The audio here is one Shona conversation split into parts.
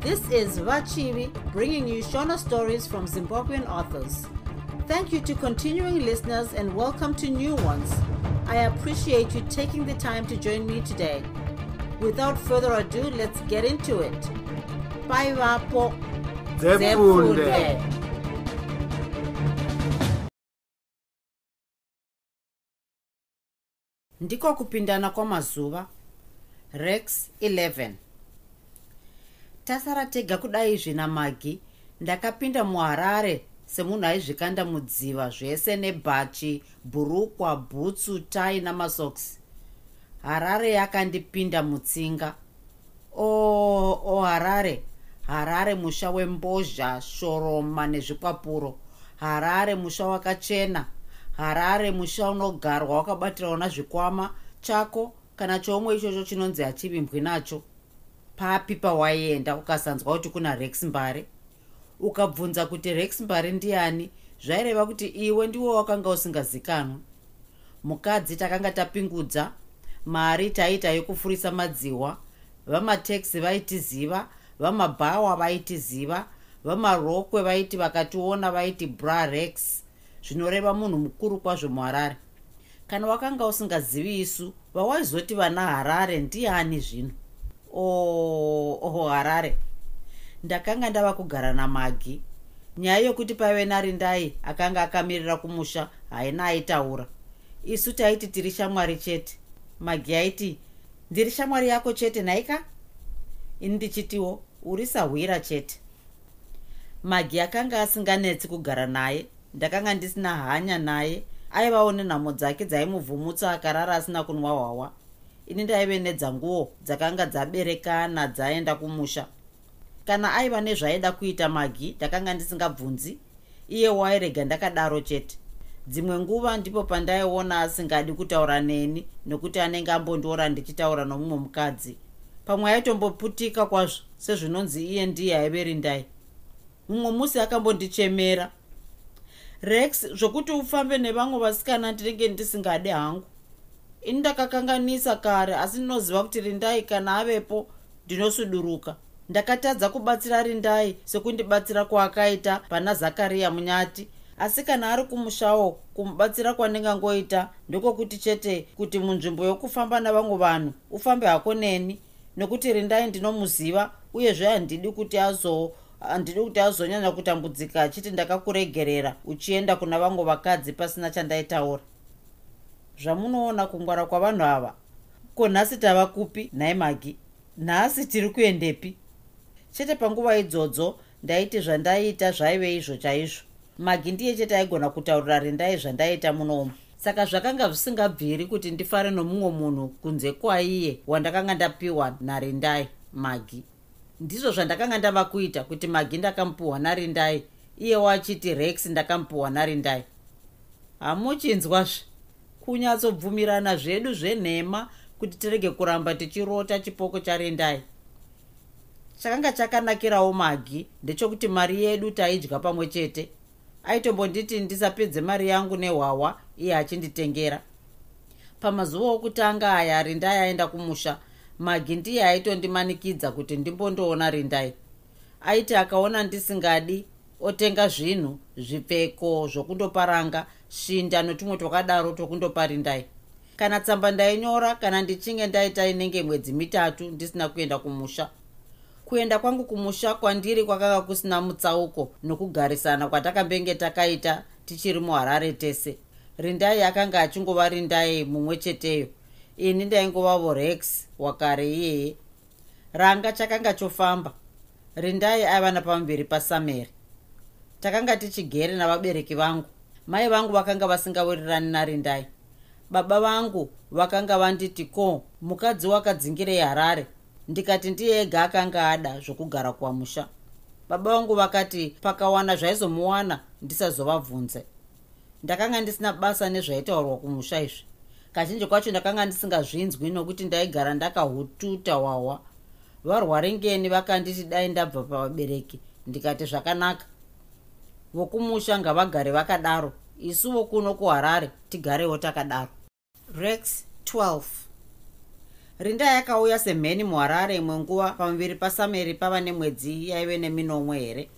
This is Vachivi bringing you Shona stories from Zimbabwean authors. Thank you to continuing listeners and welcome to new ones. I appreciate you taking the time to join me today. Without further ado, let's get into it. Bye, Vapo. Zefunde. ndiko kupindana kwamazuva rex 11 tasara tega kudai zvina magi. Ndakapinda muharare semunhu aizvikanda mudziva zvese nebhachi bhurukwa bhutsu tai namasoks harare yakandipinda mutsinga. O oh, oh, harare. Harare musha wembozha shoroma nezvikwapuro harare musha wakachena. Harare musha unogarwa wakabatirawo nazvikwama chako kana choumwe ichocho chinonzi hachivimbwi nacho papi pawaienda ukasanzwa kuti kuna rex mbare ukabvunza kuti rex mbare ndiani zvaireva kuti iwe ndiwo wakanga usingazikanwa. Mukadzi takanga tapingudza mari taiita yekufurisa madziwa vamateksi vaitiziva vamabhawa vaitiziva vamarokwe vaiti vakationa vaiti bra rex zvinoreva munhu mukuru kwazvo muharare kana wakanga usingazivi isu vawaizoti vana harare ndiani zvino oho oh, harare. Ndakanga ndava kugara namagi. Nyaya yokuti paive narindai akanga akamirira kumusha haina aitaura. Isu taiti tiri shamwari chete. Magi aiti ndiri shamwari yako chete nhaika ini ndichitiwo uri sahwira chete. Magi akanga asinganetsi kugara naye ndakanga ndisina hanya naye aivawo nenhamo dzake dzaimuvhumutsa akarara asina kunwa hwawa ini ndaive nedzanguo dzakanga dzaberekana dzaenda kumusha. Kana aiva nezvaaida kuita magi ndakanga ndisingabvunzi iye wairega ndakadaro chete. Dzimwe nguva ndipo pandaiona asingadi kutaura neni nekuti anenge ambondiora ndichitaura nomumwe mukadzi. Pamwe aitomboputika kwazvo sezvinonzi iye ndiye aiverindai mumwe musi akambondichemera rex zvokuti ufambe nevamwe vasikana ndinenge ndisingadi hangu ini ndakakanganisa kare asi ndinoziva kuti rindai kana avepo ndinosuduruka. Ndakatadza kubatsira rindai sekundibatsira kwaakaita pana zakariya munyati. Asi kana ari kumushawo kumubatsira kwandingangoita ndokokuti chete kuti munzvimbo yokufamba navamwe vanhu ufambe hako neni. Nekuti rindai ndinomuziva uyezve handidi kuti azo handidi kuti azonyanya kutambudzika achiti ndakakuregerera uchienda kuna vamwe vakadzi pasina chandaitaura zvamunoona kungwara kwavanhu ava. Ko nhasi tava kupi? Nhai magi. Nhasi tiri kuendepi? Chete panguva idzodzo ndaiti zvandaiita zvaive izvo chaizvo. Magi ndiye chete aigona kutaurira rindai zvandaiita munomu saka zvakanga zvisingabviri kuti ndifare nomumwe munhu kunze kwaiye wandakanga ndapiwa narindai magi. Ndizvo zvandakanga ndava kuita kuti magi ndakamupiwa narindai iye wachiti rex ndakamupiwa narindai hamuchinzwazve kunyatsobvumirana zvedu zvenhema kuti tirege kuramba tichirota chipoko charindai chakanga chakanakirawo magi ndechokuti mari yedu taidya pamwe chete. Aitombonditi ndisapedze mari yangu nehwawa iye achinditengera. Pamazuva okutanga aya rindai aenda kumusha. Magi ndiye aitondimanikidza kuti ndimbondoona rindai. Aiti akaona ndisingadi otenga zvinhu zvipfeko zvokundoparanga shinda notumwe twakadaro twokundopa rindai kana tsamba ndainyora kana ndichinge ndaita inenge mwedzi mitatu ndisina kuenda kumusha. Kuenda kwangu kumusha kwandiri kwakanga kusina mutsauko nokugarisana kwatakambenge takaita tichiri muharare tese. Rindai akanga achingova rindai mumwe cheteyo. Ini ndaingovavo rex wakare iyeye. Ranga chakanga chofamba. Rindai aiva napamberi pasameri takanga tichigere navabereki vangu. Mai vangu vakanga vasingawirirani narindai. Baba vangu vakanga vanditi ko mukadzi wakadzingirei harare. Ndikati ndiye ega akanga ada zvokugara kwamusha baba vangu vakati pakawana zvaizomuwana ndisazovabvunze. Ndakanga ndisina basa nezvaitaurwa kumusha izvi. Kazhinji kwacho ndakanga ndisingazvinzwi nokuti ndaigara ndakahututa wawa. Varware ngeni vakanditi dai ndabva pavabereki ndikati zvakanaka vokumusha ngavagare vakadaro. Isuwo kuno kuharare tigarewo takadaro. Rex 12 rinda yakauya semheni muharare imwe nguva pamuviri pasameri pava nemwedzi yaive neminomwe here?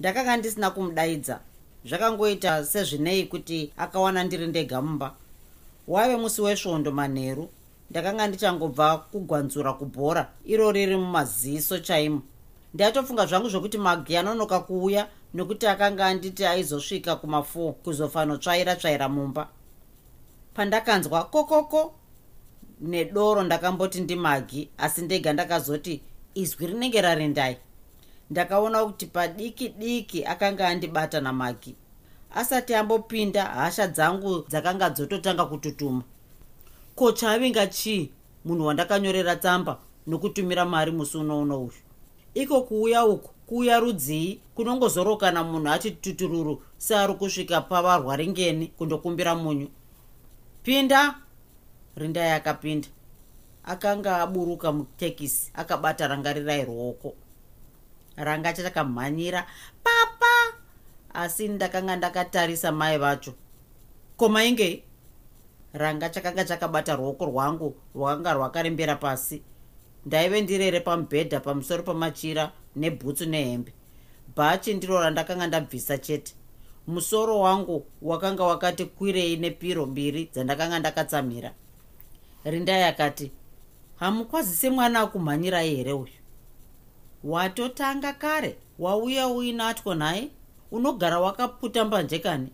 Ndakanga ndisina kumudaidza. Zvakangoita sezvinei kuti akawana ndiri ndega mumba? Waive musi wesvondo manheru ndakanga ndichangobva kugwanzura kubhora. Iro riri mumaziso chaimo. Ndatofunga zvangu zvokuti magi anonoka kuuya nokuti akanga anditi aizosvika kuma4 kuzofanotsvaira tsvaira mumba. Pandakanzwa kokoko nedoro ndakamboti ndimagi asi ndega ndakazoti izwi rinenge rarindai. Ndakaona kuti padiki diki akanga andibata namagi. Asati ambopinda hasha dzangu dzakanga dzototanga kututuma. Ko chavinga chii munhu wandakanyorera tsamba nokutumira mari musi unouno uyu? Iko kuuya uku kuuya rudzii kunongozorokana munhu ati tutururu seari kusvika pavarwaringeni kundokumbira munyu. Pinda rindai akapinda akanga aburuka mutekisi akabata rangarirai ruoko. Ranga chatakamhanyira papa! Asi ndakanga ndakatarisa mai vacho. Ko mainge ranga chakanga chakabata ruoko rwangu rwakanga rwakarembera pasi ndaive ndirere pamubhedha pamusoro pamachira nebhutsu nehembe. Bhachi ndiro randakanga ndabvisa chete. Musoro wangu wakanga wakati kwirei nepiro mbiri dzandakanga ndakatsamira rindai akati hamukwazise mwana akumhanyirai here uyu? Watotanga kare wauya uinatwo nhaye unogara wakaputa mbanjekani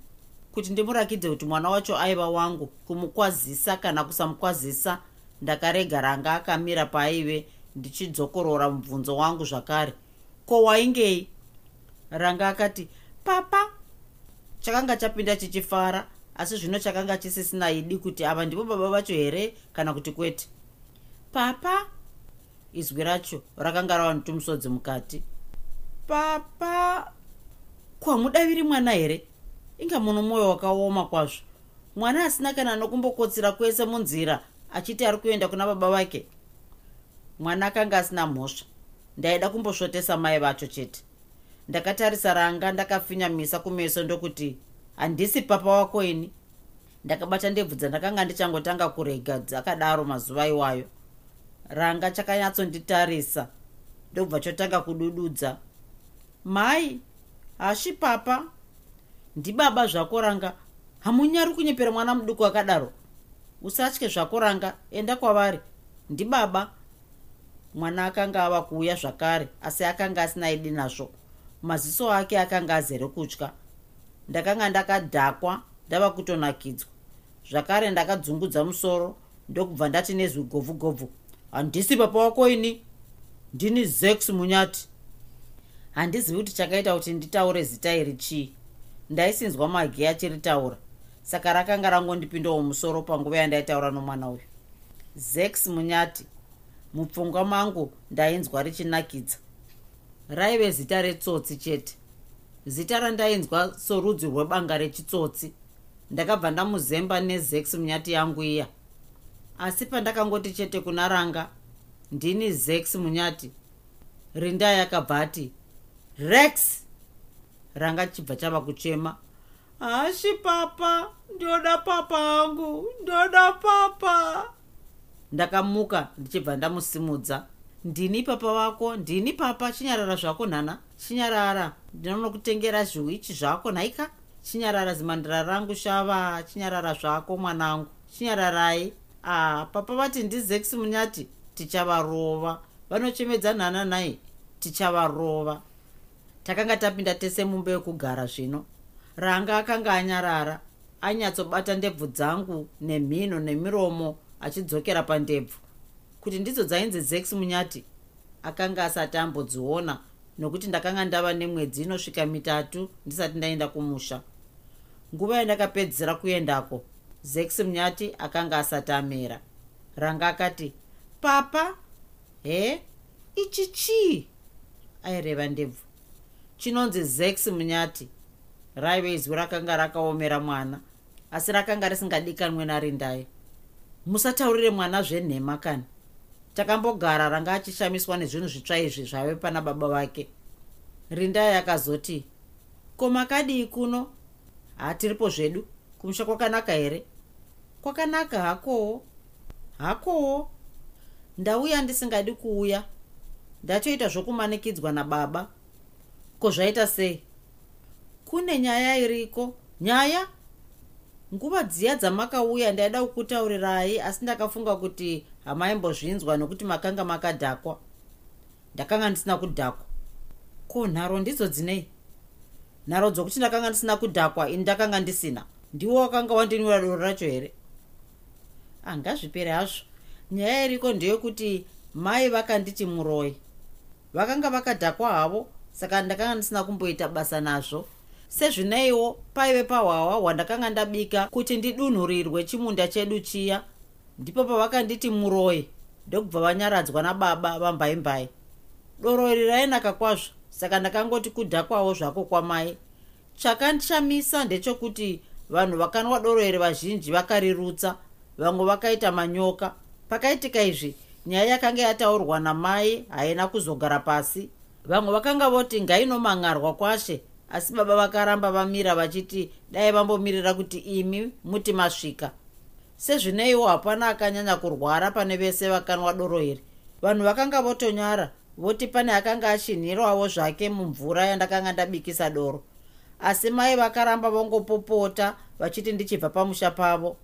kuti ndimurakidze kuti mwana wacho aiva wangu kumukwazisa kana kusamukwazisa ndakarega ranga akamira paaive ndichidzokorora mubvunzo wangu zvakare. Ko waingei? Ranga akati papa chakanga chapinda chichifara asi zvino chakanga chisisina idi kuti ava ndivo baba vacho here kana kuti kwete? Papa? Izwi racho rakanga rava netumusodzi mukati. Papa kwamudaviri mwana here? Inga muno mwoyo wakaoma kwazvo. Mwana asina kana nokumbokotsira kwese munzira achiti ari kuenda kuna baba vake mwana akanga asina mhosva. Ndaida kumbosvotesa mai vacho chete. Ndakatarisa ranga ndakafinyamisa kumeso ndokuti handisi papa wako ini. Ndakabata ndebvu dzandakanga ndichangotanga kurega dzakadaro mazuva iwayo. Ranga chakanyatsonditarisa ndobva chotanga kudududza. Mai hashi papa. Ndibaba zvako ranga. Hamunyari kunyepera mwana muduku akadaro usatye zvako ranga enda kwavari. Ndibaba mwana akanga ava kuuya zvakare asi akanga asina idi nazvo. Maziso ake akanga azere kutya. Ndakanga ndakadhakwa ndava kutonakidzwa. Zvakare ndakadzungudza musoro ndokubva ndati nezwi govhu govhu handisi papa wako ini? Ndini zex munyati. Handizivi kuti chakaita kuti nditaure zita iri chii. Ndaisinzwa magi achiritaura saka rakanga rangondipindawo musoro panguva yandaitaura nomwana uyu. Zex munyati mupfungwa mangu ndainzwa richinakidza. Raive zita retsotsi chete. Zita randainzwa sorudzi rwebanga rechitsotsi. Ndakabva ndamuzemba nezex munyati yangu iya. Asi pandakangoti chete kuna ranga ndini zex munyati. Rinda yakabva ati rex! Ranga chibva chava kuchema hashi papa ndoda papa angu ndoda papa. Ndakamuka ndichibva ndamusimudza. Ndini papa vako ndini papa chinyarara zvako nhana chinyarara ndinonokutengera zviwichi zvako nhaika chinyarara zimandira rangu shava chinyarara zvako mwanangu. Chinyararai. Ah papa vati ndizex munyati tichavarova. Vanochemedza nhana nai tichavarova. Takanga tapinda tese mumba yekugara zvino ranga akanga anyarara anyatsobata ndebvu dzangu nemhino nemiromo achidzokera pandebvu. Kuti ndidzo dzainzi zex munyati akanga asati ambodziona nokuti ndakanga ndava nemwedzi inosvika mitatu ndisati ndaenda kumusha. Nguva yandakapedzera kuendako zex munyati akanga asati amera. Ranga akati papa he ichi chii? Aireva ndebvu. Chinonzi zex munyati raive izwi rakanga rakaomera mwana asi rakanga risingadikanwe narindai. Musataurire mwana zvenhema kani. Takambogara ranga achishamiswa nezvinhu zvitsva izvi zvave pana baba vake. Rindai akazoti ko makadii kuno? Hatiripo zvedu. Kumusha kwakanaka here? Kwakanaka hakowo. Hakowo. Ndauya ndisingadi kuuya. Ndatoita zvokumanikidzwa nababa. Ko zvaita sei kune nyaya iriko? Nyaya? Nguva dziya dzamakauya ndaida kukutaurirai asi ndakafunga kuti hamaimbozvinzwa nokuti makanga makadhakwa. Ndakanga ndisina kudhakwa. Ko nharo ndidzo dzinei? Nharo dzokuti ndakanga ndisina kudhakwa ini ndakanga ndisina. Ndiwo wakanga wandinwira doro racho here? Angazvipere hazvo. Nyaya iriko ndeyekuti mai vakanditi muroi. Vakanga vakadhakwa havo saka ndakanga ndisina kumboita basa nazvo sezvineiwo paive pahwawa hwandakanga ndabika kuti ndidunhurirwe chimunda chedu chiya. Ndipo pavakanditi muroi ndokubva vanyaradzwa nababa vambaimbai. Doro iri rainaka kwazvo saka ndakangoti kudhakwawo zvako kwamai. Chakandishamisa ndechekuti vanhu vakanwa doro iri vazhinji vakarirutsa vamwe vakaita manyoka. Pakaitika izvi nyaya yakanga yataurwa namai haina kuzogara pasi. Vamwe vakanga voti ngainomangarwa kwashe asi baba vakaramba vamira vachiti dai vambomirira kuti imi muti masvika. Sezvineiwo hapana akanyanya kurwara pane vese vakanwa doro iri. Vanhu vakanga votonyara voti pane akanga achinhirwawo zvake mumvura yandakanga ndabikisa doro. Asi mai vakaramba vongopopota vachiti ndichibva pamusha pavo.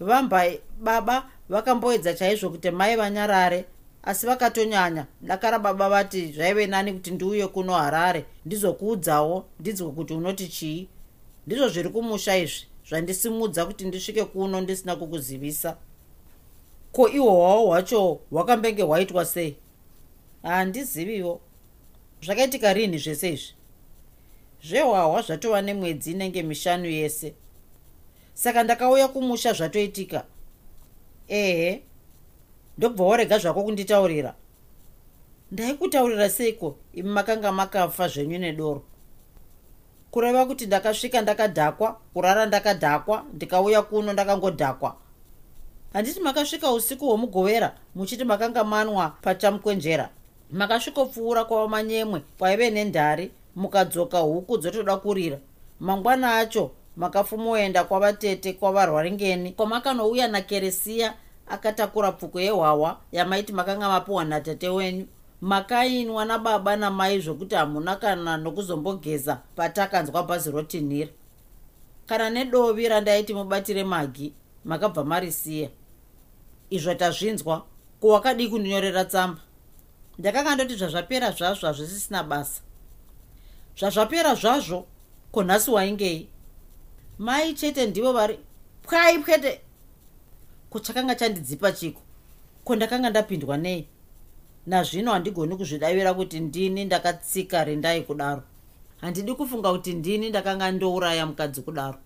Vambai baba vakamboedza chaizvo kuti mai vanyarare asi vakatonyanya dakara baba vati zvaive nani kuti ndiuye kuno harare ndizokuudzawo ndinzwe kuti unoti chii? Ndizvo zviri kumusha izvi zvandisimudza kuti ndisvike kuno ndisina kukuzivisa. Ko ihwo hwavo hwacho hwakambenge hwaitwa sei? Handiziviwo. Zvakaitika rini zvese izvi? Zvehwahwa zvatova nemwedzi inenge mishanu yese. Saka ndakauya kumusha zvatoitika? Ehe ndobva warega zvako kunditaurira. Ndaikutaurira seiko? Imi makanga makafa zvenyu nedoro. Kureva kuti ndakasvika ndakadhakwa kurara ndakadhakwa ndikauya kuno ndakangodhakwa. Handiti makasvika usiku hwomugovera muchiti makanga manwa pachamukwenjera. Makasvikopfuura kwava manyemwe kwaive nendhari mukadzoka huku dzotoda kurira. Mangwana acho makafumoenda kwavatete kwavarwaringeni. Kwamakanouya nakeresiya akatakura pfuko yehwawa yamaiti makanga mapiwa natate wenyu. Makainwa nababa namai zvokuti hamuna kana nokuzombogeza patakanzwa bhazi rotinhira. Kana nedovi randaiti mubatire magi makabva marisiya. Izvo tazvinzwa kuwakadii kundinyorera tsamba. Ndakanga ndoti zvazvapera zvazvo hazvisisina basa. Zvazvapera zvazvo ko nhasi waingei. Mai chete ndivo vari pwai pwete kuchakanga chandidzipa chiko? Ko ndakanga ndapindwa nei? Nazvino handigoni kuzvidavira kuti ndini ndakatsika rendai kudaro. Handidi kufunga kuti ndini ndakanga ndouraya mukadzi kudaro.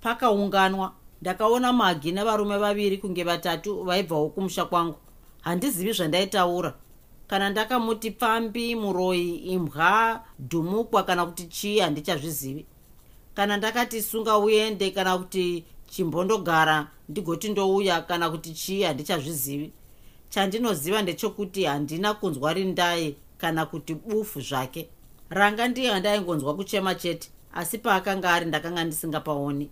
Pakaunganwa ndakaona magi nevarume vaviri kunge vatatu vaibvawo kumusha kwangu. Handizivi zvandaitaura. Kana ndakamuti pfambi muroi imbwa dhumukwa kana kuti chii handichazvizivi. Kana ndakati sunga uende kana kuti chimbondogara ndigoti ndouya kana kuti chii handichazvizivi chandinoziva ndechekuti handina kunzwa rindai kana kuti bufu zvake. Ranga ndiye handaingonzwa kuchema chete asi paakanga ari ndakanga ndisingapaoni.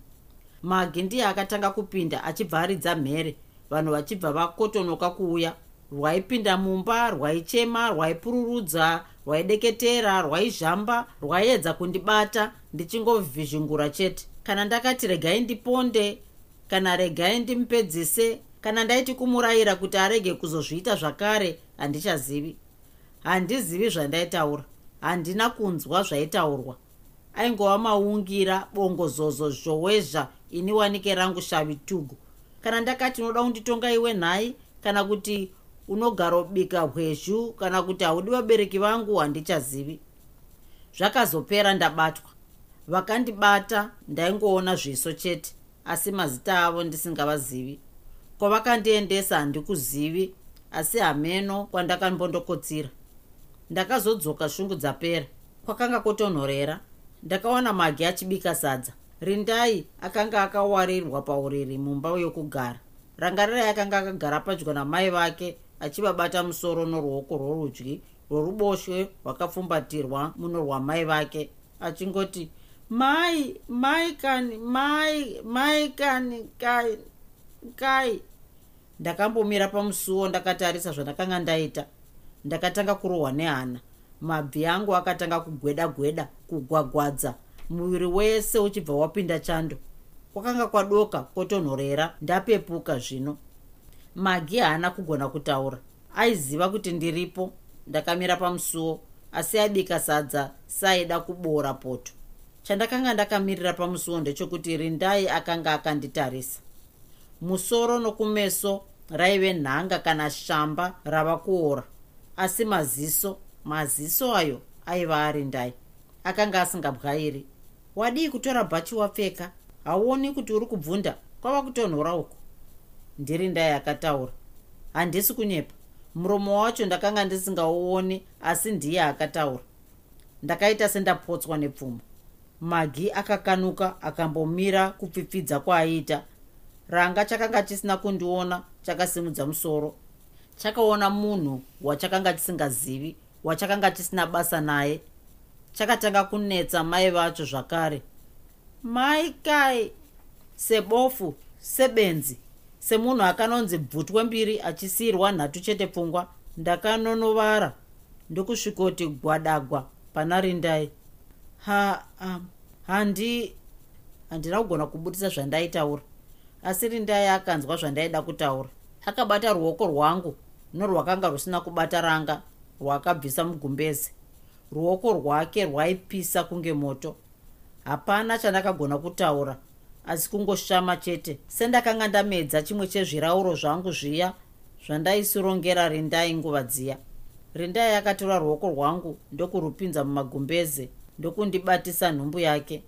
Magi ndiye akatanga kupinda achibva aridza mhere. Vanhu vachibva vakotonoka kuuya. Rwaipinda mumba rwaichema rwaipururudza rwaideketera rwaizhamba rwaiedza kundibata ndichingovhizhungura chete kana ndakati regai ndiponde kana regai ndimupedzise kana ndaiti kumurayira kuti arege kuzozviita zvakare handichazivi. Handizivi zvandaitaura. Handina kunzwa zvaitaurwa. Aingova maungira bongozozo zhowezha ini wanike rangu shavi tugu. Kana ndakati unoda kunditonga iwe nhai kana kuti unogara ubika hwezhu kana kuti haudi vabereki vangu handichazivi. Zvakazopera ndabatwa vakandibata ndaingoona zviso chete asi mazita avo ndisingavazivi. Kwavakandiendesa handikuzivi asi hameno kwandakambondokotsira ndakazodzoka shungu dzapera kwakanga kutonhorera ndakaona magi achibika sadza. Rindai akanga akawarirwa pauriri mumba yokugara. Rangarirai akanga akagara padyo namai vake achivabata musoro noruoko rworudyi rworuboshwe rwakapfumbatirwa muno rwamai vake achingoti mai mai kani mai mai kani kai kai. Ndakambomira pamusuwo ndakatarisa zvandakanga ndaita. Ndakatanga kurohwa nehana. Mabvi angu akatanga kugweda gweda kugwagwadza. Muviri wese uchibva wapinda chando. Kwakanga kwadoka kwotonhorera ndapepuka zvino. Magi haana kugona kutaura. Aiziva kuti ndiripo. Ndakamira pamusuwo asi abika sadza saaida kuboora poto chandakanga ndakamirira pamusuwo ndechekuti rindai akanga akanditarisa. Musoro nokumeso raive nhanga kana shamba rava kuora asi maziso maziso ayo aiva ari ndai. Akanga asingabwairi. Wadii kutora bhachi wapfeka? Hauoni kuti uri kubvunda? Kwava kutonhora uko ndiri ndai akataura. Handisi kunyepa. Muromo wacho ndakanga ndisingauoni asi ndiye akataura. Ndakaita sendapotswa nepfuma magi akakanuka akambomira kupfipfidza kwaaiita ranga chakanga chisina kundiona chakasimudza musoro. Chakaona munhu wachakanga chisingazivi wachakanga chisina basa naye. Chakatanga kunetsa mai vacho zvakare. Mai kai sebofu sebenzi semunhu akanonzi bvutwe mbiri achisiyirwa nhatu chete pfungwa ndakanonovara ndokusvikoti gwadagwa pana rindai ha um, handi handina kugona kubudisa zvandaitaura. Asi rindai akanzwa zvandaida kutaura. Akabata ruoko rwangu norwakanga rusina kubata ranga rwakabvisa mugumbezi ruoko rwake rwaipisa kunge moto. Hapana chandakagona kutaura asi kungoshama chete. Sendakanga ndamedza chimwe chezvirauro zvangu zviya zvandaisirongera rindai nguva dziya. Rindai akatora ruoko rwangu ndokurupinza mumagumbeze ndokundibatisa nhumbu yake.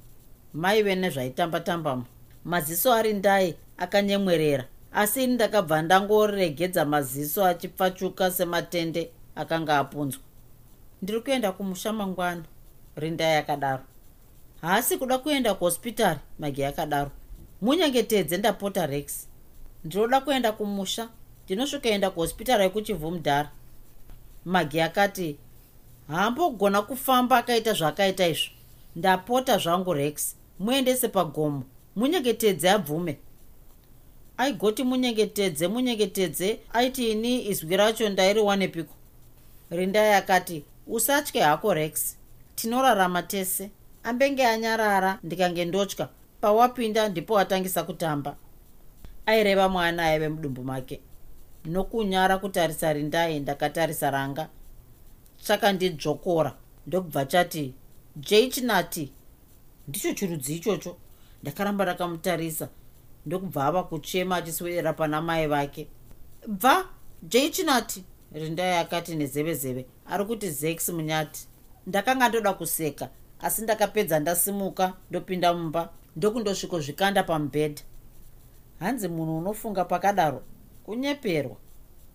Maive nezvaitamba-tambamo. Maziso arindai akanyemwerera. Asi ini ndakabva ndangoregedza maziso achipfachuka sematende akanga apunzwa. Ndiri kuenda kumusha mangwana rindai akadaro haasi kuda kuenda kuhospitari magi akadaro munyengetedze ndapota rex. Ndinoda kuenda kumusha. Ndinosvikaenda kuhospitari yekuchivhumudhara magi akati haambogona kufamba akaita zvaakaita izvo. Ndapota zvangu rex. Muendese pagomo. Munyengetedze abvume. Aigoti munyengetedze munyengetedze. Aiti ini izwi racho ndairiwanepiko rindai akati usatye hako rex. Tinorarama tese. Ambenge anyarara ndikange ndotya. Pawapinda ndipo atangisa kutamba. Aireva mwana aive mudumbu make. Nokunyara kutarisa rindai ndakatarisa ranga chakandidzvokora ndokubva chati jchinati ndicho chirudzi ichocho. Ndakaramba ndakamutarisa ndokubva ava kuchema achiswedera pana mai vake. Bva jchinati rindai akati nezeve-zeve ari kuti zex munyati. Ndakanga ndoda kuseka asi ndakapedza ndasimuka ndopinda mumba ndokundosvikozvikanda pamubhedha. Hanzi munhu unofunga pakadaro? Kunyeperwa.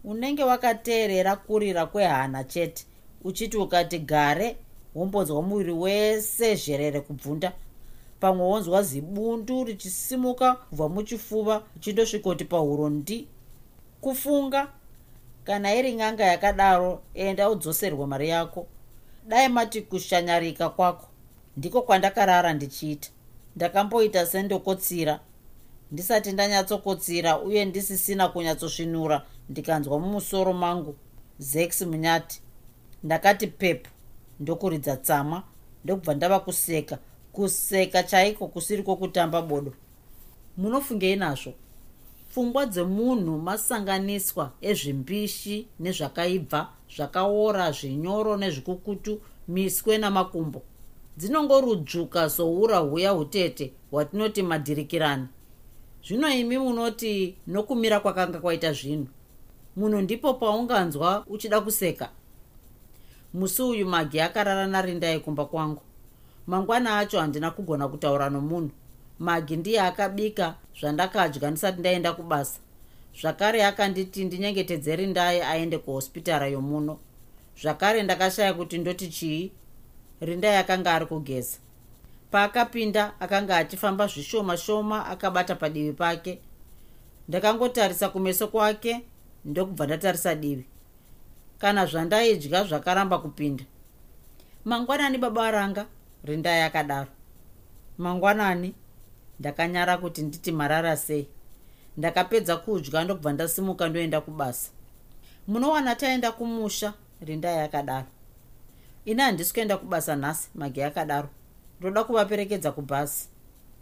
Unenge wakateerera kurira kwehana chete uchiti ukati gare wombonzwa muviri wese zherere kubvunda pamwe wonzwa zibundu richisimuka kubva muchifuva uchindosvikoti pahuro ndi. Kufunga kana iri ng'anga yakadaro enda udzoserwe mari yako. Dai mati kushanyarika kwako ndiko kwandakarara ndichiita. Ndakamboita sendokotsira. Ndisati ndanyatsokotsira uye ndisisina kunyatsosvinura ndikanzwa mumusoro mangu. Zex munyati ndakati pepu ndokuridza tsama ndokubva ndava kuseka. Kuseka chaiko kusiri kwokutamba bodo? Munofungei nazvo? Pfungwa dzemunhu masanganiswa ezvimbishi nezvakaibva zvakaora zvinyoro nezvikukutu miswe namakumbo. Dzinongorudzvuka soura huya hutete hwatinoti madhirikirani zvino imi munoti nokumira kwakanga kwaita zvinhu. Munhu ndipo paunganzwa uchida kuseka musi uyu magi akarara narindai kumba kwangu. Mangwana acho handina kugona kutaura nomunhu. Magi ndiye akabika zvandakadya ndisati ndaenda kubasa. Zvakare akanditi ndinyengetedze rindai aende kuhospitara yomuno. Zvakare ndakashaya kuti ndoti chii? Rindai akanga ari kugeza. Paakapinda akanga achifamba zvishoma shoma akabata padivi pake. Ndakangotarisa kumeso kwake ndokubva ndatarisa divi kana zvandaidya zvakaramba kupinda. Mangwanani baba varanga rindai akadaro mangwanani ndakanyara kuti nditi marara sei. Ndakapedza kudya ndobva ndasimuka ndoenda kubasa. Munowana taenda kumusha rindai akadaro ini handisi kuenda kubasa nhasi magi akadaro ndoda kuvaperekedza kubhasi.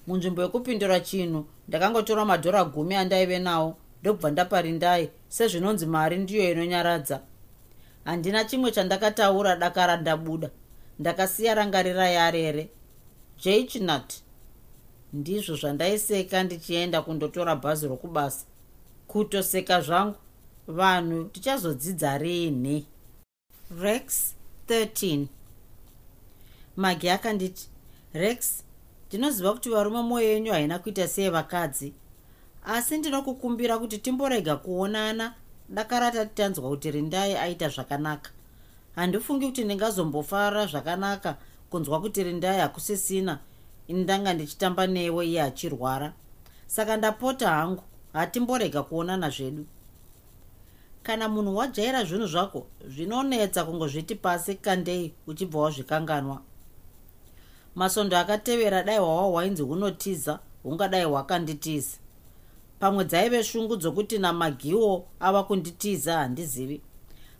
Munzvimbo yekupindura chinhu ndakangotora madhora gumi andaive nawo ndobva ndaparindai sezvinonzi mari ndiyo inonyaradza handina chimwe chandakataura dakara ndabuda. Ndakasiya rangarira yarere jachnut ndizvo zvandaiseka ndichienda kundotora bhazi rokubasa. Kutoseka zvangu vanhu tichazodzidza rini rex 13 magi akanditi rex ndinoziva kuti varume mwoyo yenyu haina kuita seyevakadzi asi ndinokukumbira kuti timborega kuonana dakara tati tanzwa kuti rindai aita zvakanaka. Handifungi kuti ndingazombofara zvakanaka kunzwa kuti rindai hakusisina ini ndanga ndichitamba newe iye achirwara. Saka ndapota hangu hatimborega kuonana zvedu. Kana munhu wajaira zvinhu zvako zvinonetsa kungozviti pasi kandei uchibva wazvikanganwa. Masondo akatevera dai hwawa hwainzi hunotiza hungadai hwakanditiza pamwe dzaive shungu dzokuti namagiwo ava kunditiza handizivi.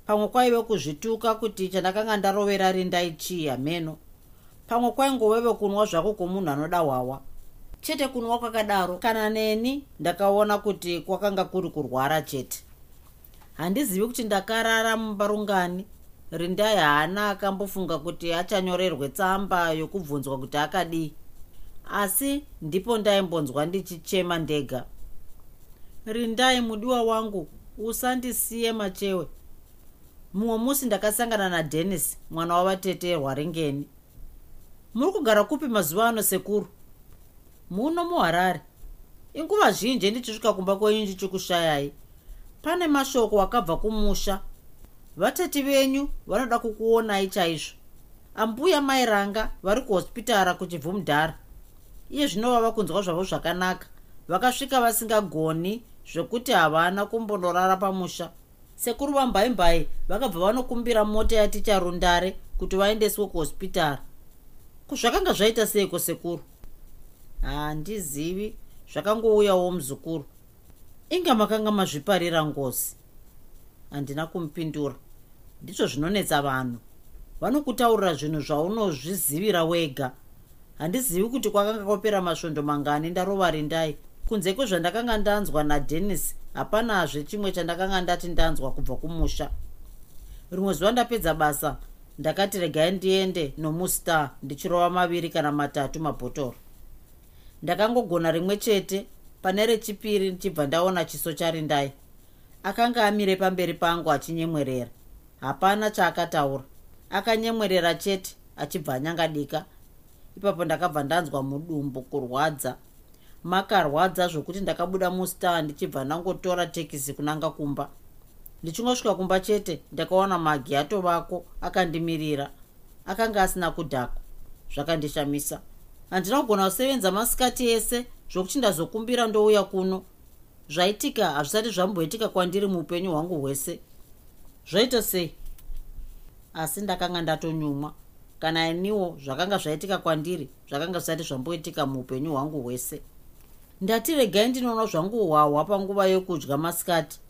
Pamwe kwaive kuzvituka kuti chandakanga ndarovera rindaichiya meno. Pamwe kwaingoveve kunwa zvako kwomunhu anoda hwawa. Chete kunwa kwakadaro kana neni ndakaona kuti kwakanga kuri kurwara chete. Handizivi kuti ndakarara mubarungani rindai haana akambofunga kuti achanyorerwe tsamba yokubvunzwa kuti akadii. Asi ndipo ndaimbonzwa ndichichema ndega rindai mudiwa wangu usandisiye machewe. Mumwe musi ndakasangana nadenis mwana wavateterwa ringeni. Muri kugara kupi mazuva ano sekuru? Muno muharare. Inguva zhinji ndichisvika kumba kwenyu ndichikushayai pane mashoko akabva kumusha. Vatati venyu vanoda kukuonai chaizvo. Ambuya mairanga vari kuhospitara kuchibvumudhara iye zvinovava kunzwa zvavo zvakanaka. Vakasvika vasingagoni zvekuti havana kumbonorara pamusha. Sekuru vambaimbai vakabva vanokumbira mota yaticharundare kuti vaendeswe kuhospitara. Kuzvakanga zvaita seiko sekuru? Handizivi zvakangouyawo muzukuru. Inga makanga mazviparira ngozi. Handina kumupindura ndizvo zvinonetsa vanhu. Vanokutaurira zvinhu zvaunozvizivira wega. Handizivi kuti kwakanga kwapera masvondo mangani ndarova rindai kunze kwezvandakanga ndanzwa nadenis hapanazve chimwe chandakanga ndati ndanzwa kubva kumusha. Rimwe zuva ndapedza basa ndakati regai ndiende nomustar ndichirova maviri kana matatu mabhotoro. Ndakangogona rimwe chete pane rechipiri ndichibva ndaona chiso charindai. Akanga amire pamberi pangu achinyemwerera. Hapana chaakataura. Akanyemwerera chete achibva anyangadika. Ipapo ndakabva ndanzwa mudumbu kurwadza makarwadza zvokuti ndakabuda mustar ndichibva ndangotora tekisi kunanga kumba ndichingosvika kumba chete ndakaona magi atovako akandimirira. Akanga asina kudhakwa zvakandishamisa. Handina kugona kusevenza masikati ese zvokuti ndazokumbira ndouya kuno. Zvaitika hazvisati zvamboitika kwandiri muupenyu hwangu hwese. Zvaita sei? Asi ndakanga ndatonyumwa. Kana iniwo zvakanga zvaitika kwandiri zvakanga zvisati zvamboitika muupenyu hwangu hwese ndati regai ndinoona zvangu hwahwa panguva yokudya masikati.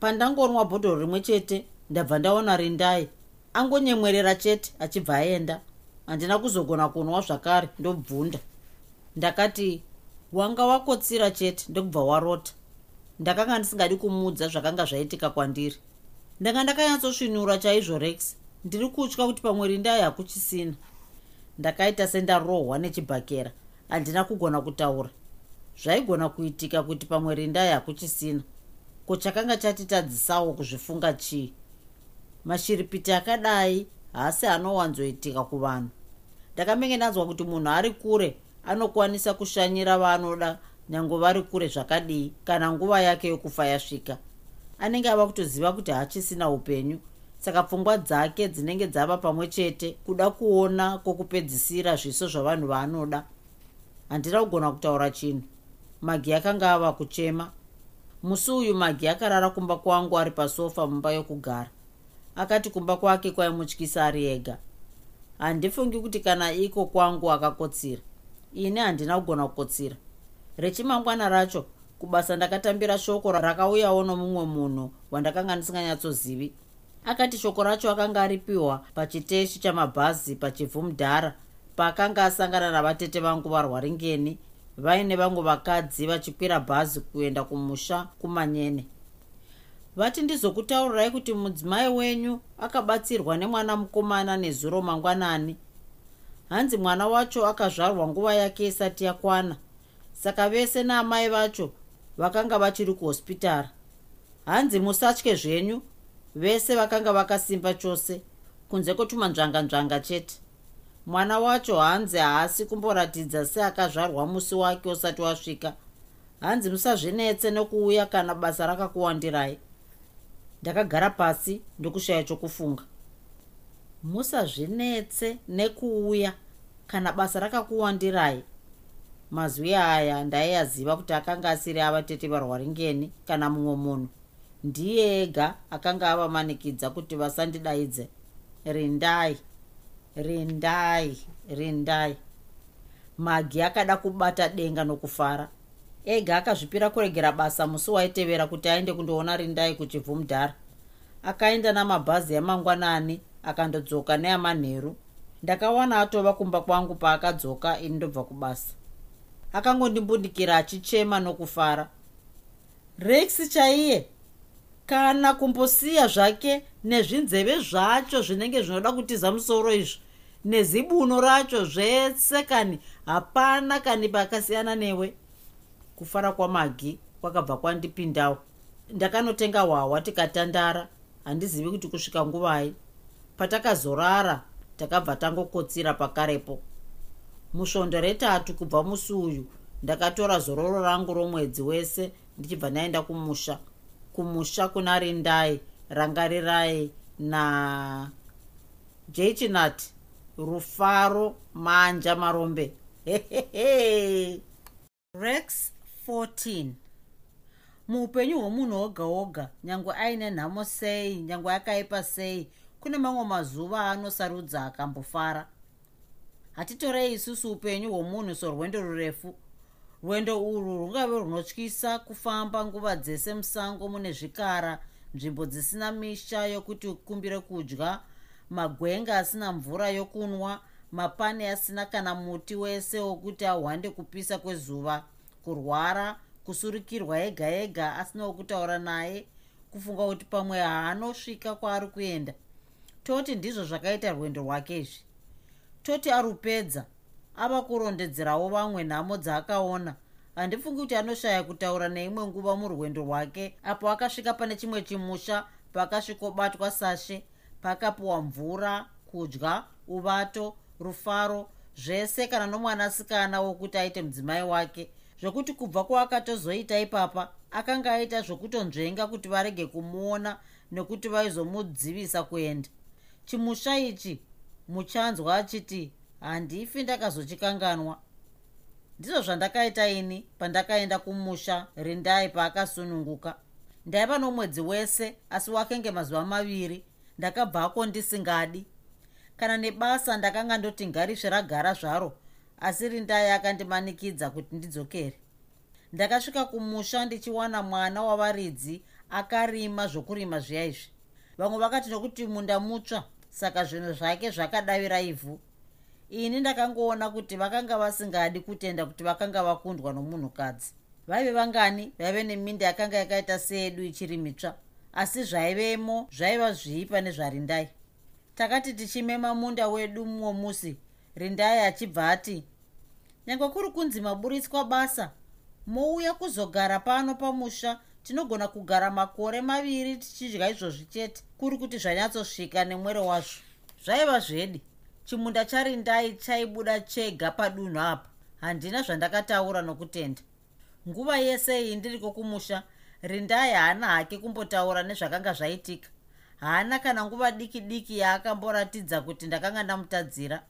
Pandangonwa bhodhoro rimwe chete ndabva ndaona rindai. Angonyemwerera chete achibva aenda. Handina kuzogona kunwa zvakare ndobvunda. Ndakati wanga wakotsira chete ndokubva warota. Ndakanga ndisingadi kumudza zvakanga zvaitika kwandiri. Ndanga ndakanyatsosvinura chaizvo rex ndiri kutya kuti pamwe rindai hakuchisina. Ndakaita sendarohwa nechibhakera handina kugona kutaura zvaigona kuitika kuti pamwe rindai hakuchisina. Ko chakanga chatitadzisawo kuzvifunga chii? Mashiripiti akadai haasi anowanzoitika kuvanhu. Ndakamenge ndanzwa kuti munhu ari kure anokwanisa kushanyira vaanoda nyange vari kure zvakadii kana nguva yake yokufa yasvika. Anenge ava kutoziva kuti hachisina upenyu saka pfungwa dzake dzinenge dzava pamwe chete kuda kuona kwokupedzisira zviso zvavanhu vaanoda. Handina kugona kutaura chinhu magi akanga ava kuchema. Musi uyu magi akarara kumba kwangu ari pasofa mumba yokugara. Akati kumba kwake kwaimutyisa ari ega. Handifungi kuti kana iko kwangu akakotsira. Ini handina kugona kukotsira. Rechimangwana racho kubasa ndakatambira shoko rakauyawo nomumwe munhu wandakanga ndisinganyatsozivi akati shoko racho akanga aripiwa pachiteshi chamabhazi pachivhumudhara paakanga asangana navatete vangu varwaringeni vaine vamwe vakadzi vachikwira bhazi kuenda kumusha kumanyene. Vati ndizokutaurirai kuti mudzimai wenyu akabatsirwa nemwana mukomana nezuro mangwanani. Hanzi mwana wacho akazvarwa nguva yake isati yakwana. Saka vese naamai vacho vakanga vachiri kuhospitara. Hanzi musatye zvenyu vese vakanga vakasimba chose kunze kwotumanzvanganzvanga chete mwana wacho hanzi haasi kumboratidza seakazvarwa musi wake usati wasvika. Hanzi musazvinetse nokuuya kana basa rakakuwandirai. Ndakagara pasi ndokushaya chokufunga. Musazvinetse nekuuya kana basa rakakuwandirai. Mazwi aya ndaiyaziva kuti akanga asiri avatete varwaringeni kana mumwe munhu. Ndiye ega akanga avamanikidza kuti vasandidaidze rindai rindai rindai. Magi akada kubata denga nokufara. Ega akazvipira kuregera basa musi waitevera kuti aende kundoona rindai kuchivhumudhara. Akaenda namabhazi emangwanani akandodzoka neamanheru. Ndakawana atova kumba kwangu paakadzoka ini ndobva kubasa. Akangondimbundikira achichema nokufara. Rex chaiye kana kumbosiya zvake nezvinzeve zvacho zvinenge zvinoda kutiza musoro izvo nezibuno racho zvese kani hapana kani pakasiyana newe. Kufara kwamagi kwakabva kwandipindawo ndakanotenga hwahwa tikatandara handizivi kuti kusvika nguvai. Patakazorara takabva tangokotsira pakarepo. Musvondo retatu kubva musi uyu ndakatora zororo rangu romwedzi wese ndichibva ndaenda kumusha kumusha kuna rindai rangarirai na jechinati rufaro manja marombe. Rex 14 muupenyu hwomunhu oga oga nyange aine nhamo sei nyange akaipa sei kune mamwe mazuva aanosarudza akambofara. Hatitorei isusu upenyu hwomunhu sorwendo rurefu rwendo urwu rungave runotyisa kufamba nguva dzese musango mune zvikara nzvimbo dzisina misha yokuti ukumbire kudya magwenga asina mvura yokunwa mapani asina kana muti wese wokuti ahwande kupisa kwezuva kurwara kusurukirwa ega ega asina wokutaura naye kufunga kuti pamwe haanosvika kwaari kuenda. Toti ndizvo zvakaita rwendo rwake izvi. Toti arupedza ava kurondedzerawo vamwe nhamo dzaakaona. Handifungi kuti anoshaya kutaura neimwe nguva murwendo rwake apo akasvika pane chimwe chimusha pakasvikobatwa sashe pakapiwa mvura kudya uvato rufaro zvese kana nomwanasikana wokuti aite mudzimai wake. Zvokuti kubva kwaakatozoita ipapa akanga aita zvokutonzvenga kuti varege kumuona nekuti vaizomudzivisa kuenda. Chimusha ichi muchanzwa achiti handifi ndakazochikanganwa. Ndizvo zvandakaita ini pandakaenda kumusha rindai paakasununguka. Ndaiva nomwedzi wese asi wakenge mazuva maviri ndakabvako ndisingadi. Kana nebasa ndakanga ndoti ngarisve ragara zvaro asi rindai akandimanikidza kuti ndidzokere. Ndakasvika kumusha ndichiwana mwana wavaridzi akarima zvokurima zviya izvi. Vamwe vakati nokuti munda mutsva. Saka zvinhu zvake zvakadavira ivhu ini ndakangoona kuti vakanga vasingadi kutenda kuti vakanga vakundwa nomunhukadzi. Vaive vangani vaive neminda yakanga yakaita seedu ichiri mitsva asi zvaivemo zvaiva zviipa nezvarindai. Takati tichimema munda wedu mumwe musi rindai achibva ati nyange kuri kunzi maburitswa basa mouya kuzogara pano pamusha tinogona kugara makore maviri tichidya izvozvi chete kuri kuti zvanyatsosvika nemwero wazvo. Zvaiva zvedi chimunda charindai chaibuda chega padunhu apa. Handina zvandakataura nokutenda. Nguva yese iyi ndiriko kumusha. Rindai haana hake kumbotaura nezvakanga zvaitika. Haana kana nguva diki diki yaakamboratidza kuti ndakanga ndamutadzira.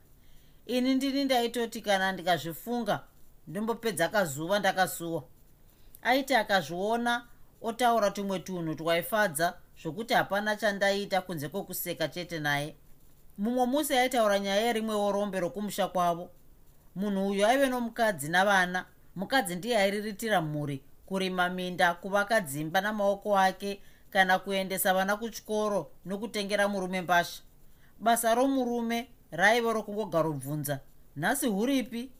Ini ndini ndaitoti kana ndikazvifunga ndombopedza kazuva ndakasuwa. Aiti akazviona otaura tumwe tunhu twaifadza zvokuti hapana chandaiita kunze kwokuseka chete naye mumwe musi aitaura nyaya yerimwewo rombe rokumusha kwavo. Munhu uyu aive nomukadzi navana. Mukadzi ndiye airiritira mhuri kurima minda kuvaka dzimba namaoko ake kana kuendesa vana kuchikoro nokutengera murume mbasha. Basa romurume raiva rokungogarobvunza nhasi huripi?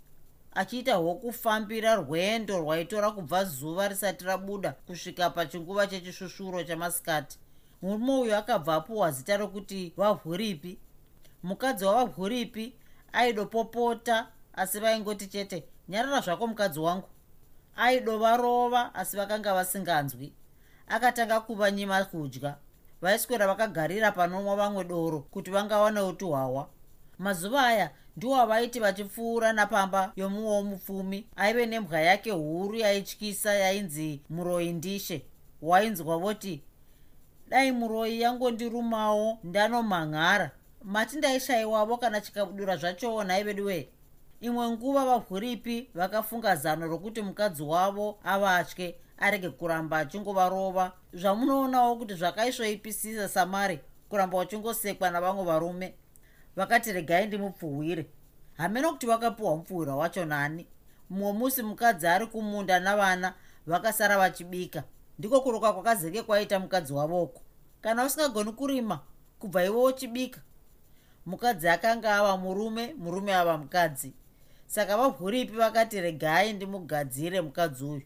Achiita hwokufambira rwendo rwaitora kubva zuva risati rabuda kusvika pachinguva chechishushuro chamasikati. Murume uyu akabva apuwa zita rokuti vahuripi mukadzi wavahuripi aidopopota asi vaingoti chete nyarara zvako mukadzi wangu. Aidovarova asi vakanga vasinganzwi. Akatanga kuva nyima kudya. Vaiswera vakagarira panomwa vamwe doro kuti vangawanewo tuhwawa mazuva aya ndiwo vaiti vachipfuura napamba yomumwe womupfumi aive nembwa yake huru yaityisa yainzi muroi ndishe. Wainzwa voti dai muroi yangondirumawo ndanomhan'ara mati ndaishayivavo kana chikabudura zvachowo nhai vedu wee imwe nguva vahuripi vakafunga zano rokuti mukadzi wavo avatye arege kuramba achingovarova. Zvamunoonawo kuti zvakaisvoipisisa samari kuramba uchingosekwa navamwe varume. Vakati regai ndimupfuhwire. Hamene kuti vakapiwa mupfuhwira wacho nani. Mumwe musi mukadzi ari kumunda navana vakasara vachibika. Ndiko kuroka kwakazeke kwaita mukadzi wavoko. Kana usingagoni kurima kubva iwe uchibika mukadzi akanga ava murume murume ava mukadzi. Saka vabvuripi vakati regai ndimugadzire mukadzi uyu.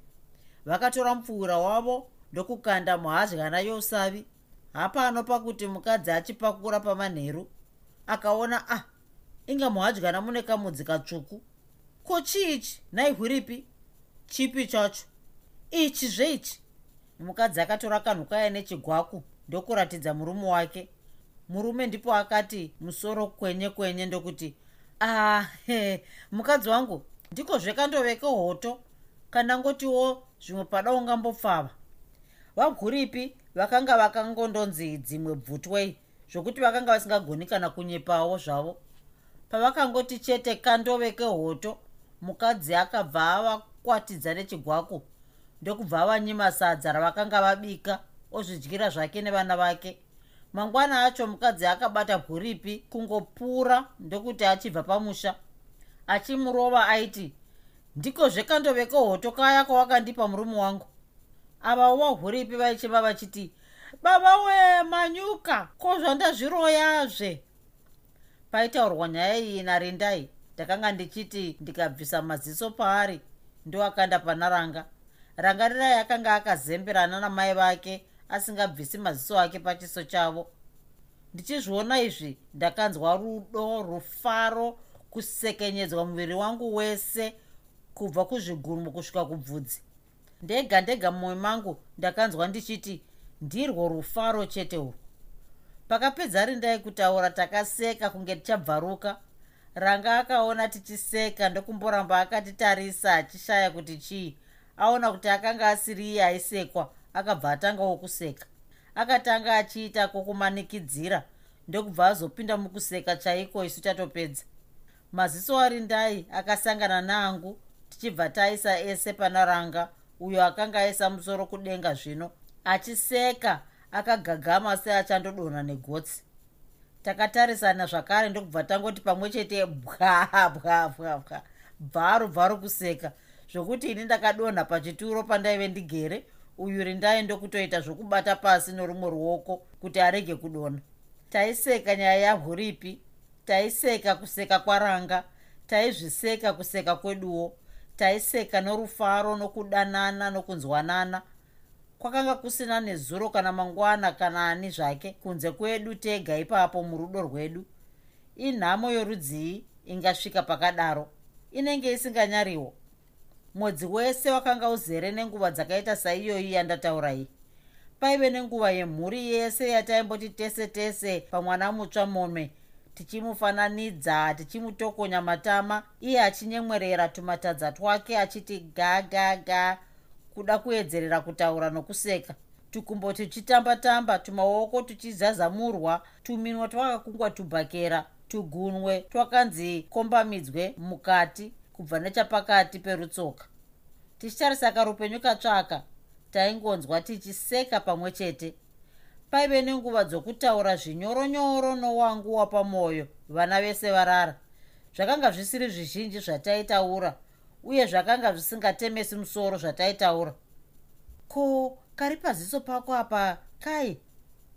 Vakatora mupfuura wavo ndokukanda muhadyana yousavi hapano pakuti mukadzi achipakura pamanheru. Akaona ah inga muhadyana mune kamudzi katsvuku. Ko chiichi? Naihwiripi chipi chacho ichi zveichi mukadzi akatora kanhu kaya nechigwaku ndokuratidza murume wake murume ndipo akati musoro kwenye kwenye ndokuti ah he mukadzi wangu ndiko zvekandoveke hoto. Kandangotiwo zvimwe pada ungambopfava vaguripi vakanga vakangondonzi dzimwe bvutwei zvokuti vakanga vasingagoni kana kunyepawo zvavo. Pavakangoti chete kandoveke hoto. Mukadzi akabva avakwatidza nechigwaku ndokubva avanyima sadza ravakanga vabika ozvidyira zvake nevana vake mangwana acho mukadzi akabata bhuripi kungopura ndokuti achibva pamusha. Achimurova aiti ndiko zvekandoveke hoto kaya kwawakandipa murume wangu. Ava wahuripi vaichiva vachiti baba we manyuka ko zvandazviroyazve? Paitaurwa nyaya iyi narindai ndakanga ndichiti ndikabvisa maziso paari ndoakanda pana ranga rangarirai akanga akazemberana namai vake asingabvisi maziso ake pachiso chavo. Ndichizviona izvi ndakanzwa rudo rufaro kusekenyedzwa muviri wangu wese kubva kuzvigurumo kusvika kubvudzi. Ndega ndega mumwoyo mangu ndakanzwa ndichiti ndirwo rufaro chete urwo pakapedza rindai kutaura takaseka kunge tichabvaruka. Ranga akaona tichiseka ndokumboramba akatitarisa achishaya kuti chii? Aona kuti akanga asiri iye aisekwa akabva atangawo kuseka akatanga achiita kwokumanikidzira ndokubva azopinda mukuseka chaiko isu tatopedza. Maziso arindai akasangana naangu tichibva taisa ese pana ranga uyo akanga aisa musoro kudenga zvino. Achiseka akagagama seachandodonha negotsi. Takatarisana zvakare ndokubva tangoti pamwe chete bwa bwa bwa bwa. Bvaru bvaru kuseka zvokuti ini ndakadonha pachituro pandaive ndigere uyu rindai ndokutoita zvokubata pasi norumwe ruoko kuti arege kudonha. Taiseka nyaya yahuripi taiseka kuseka kwaranga taizviseka kuseka kweduwo taiseka norufaro nokudanana nokunzwanana. Kwakanga kusina nezuro kana mangwana kana ani zvake kunze kwedu tega ipapo murudo rwedu. Inhamo yorudzii ingasvika pakadaro. Inenge isinganyariwo mwedzi wese wakanga uzere nenguva dzakaita saiyoyi yandataura iyi. Paive nenguva yemhuri yese yataimboti tese tese pamwana mutsva mome tichimufananidza tichimutokonya matama iye achinyemwerera tumatadza twake achiti ga ga ga kuda kuedzerera kutaura nokuseka. Tukumbo tuchitamba-tamba tumaoko tuchizazamurwa tuminwa twakakungwa tubhakera tugunwe twakanzi kombamidzwe mukati kubva nechapakati perutsoka. Tichitarisa karupenyu katsvaka taingonzwa tichiseka pamwe chete. Paive nenguva dzokutaura zvinyoronyoro nowangu wapamwoyo vana vese varara. Zvakanga zvisiri zvizhinji zvataitaura uye zvakanga zvisingatemesi musoro zvataitaura. Ko kari paziso pako apa? Kai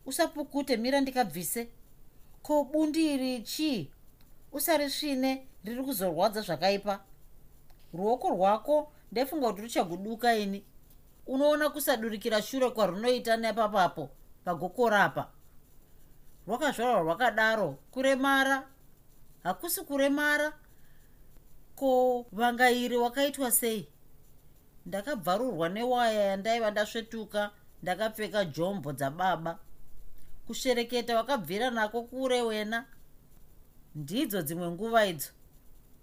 usapukute mira ndikabvise. Ko bundi iri chii? Usarisvine riri kuzorwadza zvakaipa ruoko rwako ndefunga kuti ruchaguduka ini. Unoona kusadurikira shure kwarunoita nepapapo pagokorapa. Rwakazvarwa rwakadaro. Kuremara. Hakusi kuremara. Ko vangairi wakaitwa sei? Ndakabvarurwa newaya yandaiva ndasvetuka ndakapfeka jombo dzababa. Kushereketa wakabvira nako kure wena. Ndidzo dzimwe nguva idzo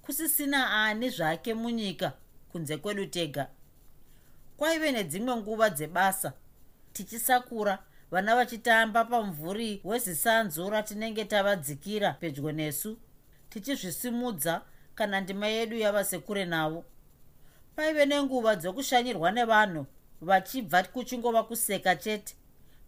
kusisina ani zvake munyika kunze kwedu tega. Kwaive nedzimwe nguva dzebasa tichisakura vana vachitamba pamvuri wezisanzu ratinenge tavadzikira pedyo nesu tichizvisimudza kana ndima yedu yava sekure navo. Paive nenguva dzokushanyirwa nevanhu vachibva kuchingova kuseka chete.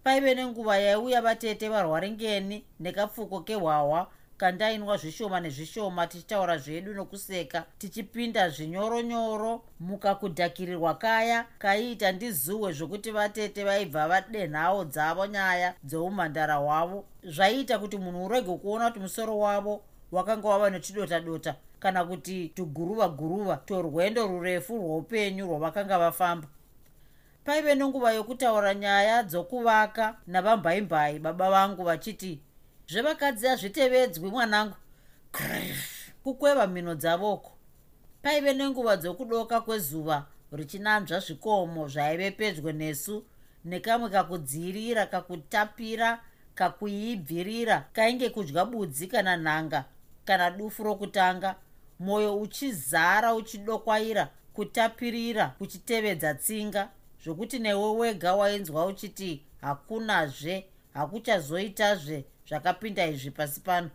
Paive nenguva yaiuya vatete varwaringeni nekapfuko kehwahwa kandainwa zvishoma nezvishoma tichitaura zvedu nokuseka tichipinda zvinyoronyoro mukakudhakirirwa kaya kaiita ndizuhwe zvokuti vatete vaibva vadenhawo dzavo nyaya dzoumhandara hwavo. Zvaiita kuti munhu urege kuona kuti musoro wavo wakanga wava nechidota dota kana kuti tuguruva guruva torwendo rurefu rwoupenyu rwavakanga vafamba. Paive nenguva yokutaura nyaya dzokuvaka navambaimbai baba vangu vachiti zvevakadzi hazvitevedzwi mwanangu. Kukweva mhino dzavoko. Paive nenguva dzokudoka kwezuva richinanzva zvikomo zvaive pedyo nesu nekamwe kakudzirira kakutapira kakuibvirira kainge kudya budzi kana nhanga kana dufu rokutanga mwoyo uchizara uchidokwaira kutapirira kuchitevedza tsinga zvokuti newe wega wainzwa uchiti hakunazve hakuchazoitazve zvakapinda izvi pasi pano.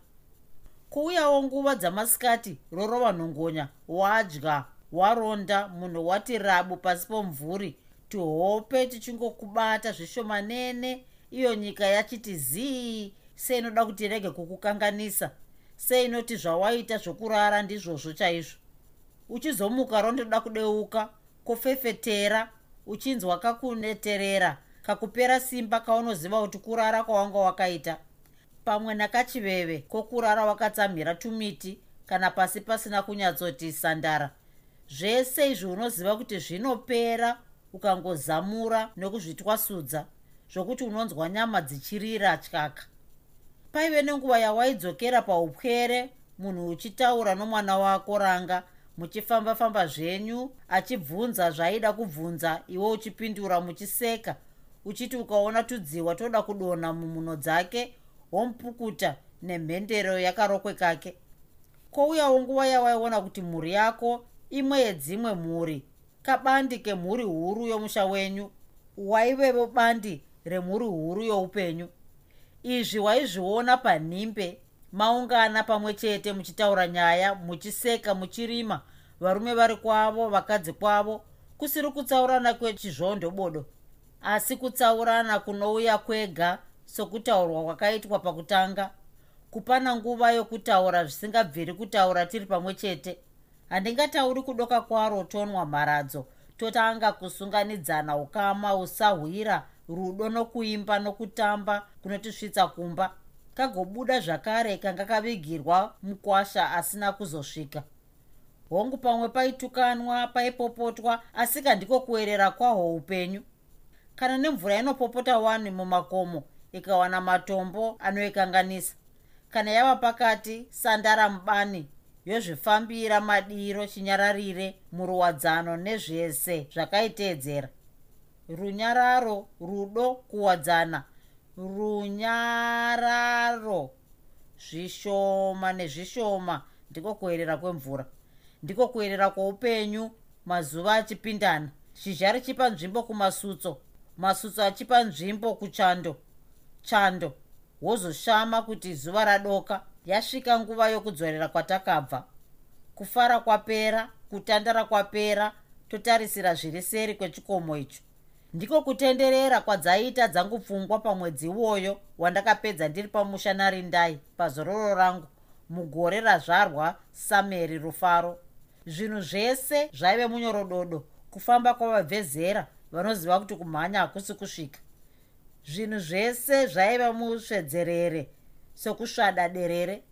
Kuuyawo nguva dzamasikati rorova nhongonya wadya waronda munhu wati rabu pasi pomvuri tihope tichingokubata zvishomanene. Iyo nyika yachiti zii seinoda kuti rege kukukanganisa seinoti zvawaita zvokurara ndizvozvo chaizvo. Uchizomuka rondoda kudeuka kofefetera uchinzwa kakuneterera kakupera simba kaunoziva kuti kurara kwawanga wakaita pamwe nakachiveve kokurara wakatsamhira tumiti kana pasi pasina kunyatsoti sandara. Zvese izvi unoziva kuti zvinopera ukangozamura nokuzvitwasudza zvokuti unonzwa nyama dzichirira tyaka paive nenguva yawaidzokera paupwere munhu uchitaura nomwana wako ranga muchifamba-famba zvenyu achibvunza zvaaida kubvunza iwe uchipindura muchiseka uchiti ukaona tudziwa toda kudonha mumhuno dzake womupukuta nemhendero yakarokwe kake. Kwouyawo nguva yawaiona kuti mhuri yako imwe yedzimwe mhuri. Kabandi kemhuri huru yomusha wenyu waivevo bandi remhuri huru youpenyu. Izvi waizviona panhimbe maungana pamwe chete muchitaura nyaya muchiseka muchirima varume vari kwavo vakadzi kwavo kusiri kutsaurana kwechizvondo bodo. Asi kutsaurana kunouya kwega sokutaurwa kwakaitwa pakutanga. Kupana nguva yokutaura zvisingabviri kutaura tiri pamwe chete. Handingatauri kudoka kwaro tonwa mharadzo. Totanga kusunganidzana ukama usahwira rudo nokuimba nokutamba kunotisvitsa kumba. Kagobuda zvakare kanga kavigirwa mukwasha asina kuzosvika. Hongu pamwe paitukanwa paipopotwa asi kandiko kuerera kwahwo upenyu. Kana nemvura inopopota wani mumakomo ikawana matombo anoikanganisa. Kana yava pakati sandara mubani yozvifambira madiro chinyararire muruwadzano nezvese zvakaiteedzera. Runyararo rudo kuwadzana. Runyararo zvishoma nezvishoma ndiko kuerera kwemvura. Ndiko kuerera kwoupenyu mazuva achipindana. Zhizha richipa nzvimbo kumasutso masutso achipa nzvimbo kuchando chando wozoshama kuti zuva radoka yasvika nguva yokudzorera kwatakabva. Kufara kwapera kutandara kwapera totarisira zviri seri kwechikomo icho. Ndiko kutenderera kwadzaiita dzangu pfungwa pamwedzi iwoyo wandakapedza ndiri pamusha narindai pazororo rangu mugore razvarwa sameri rufaro. Zvinhu zvese zvaive munyorododo kufamba kwavabvezera vanoziva kuti kumhanya hakusi kusvika zvinhu zvese zvaiva musvedzerere sokusvada derere.